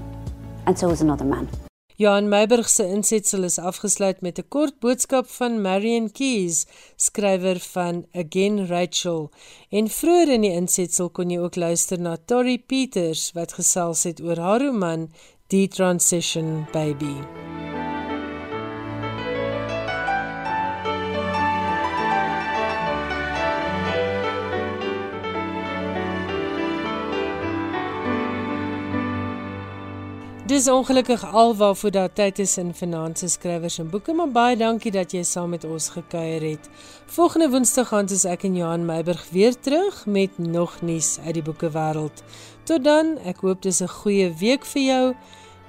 and so is another man. Johan Meiburg se insetsel is afgesluit met 'n kort boodskap van Marion Keys, skrywer van Again Rachel. En vroeër in die insetsel kon jy ook luister na Tori Peters wat gesels het oor haar roman The Transition Baby. Dis ongelukkig alwaarvoor daar tyd is in finansies skrywers en boeke, maar baie dankie dat jy saam met ons gekuier het. Volgende Woensdag gaan ons ek en Johan Meiburg weer terug met nog nuus uit die boekewêreld. Tot dan, ek hoop dis 'n goeie week vir jou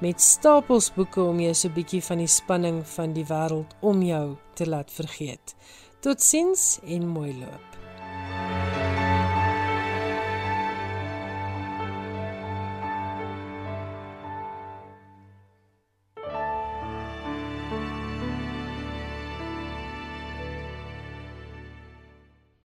met stapels boeke om jou so 'n bietjie van die spanning van die wêreld om jou te laat vergeet. Totsiens en mooi loop.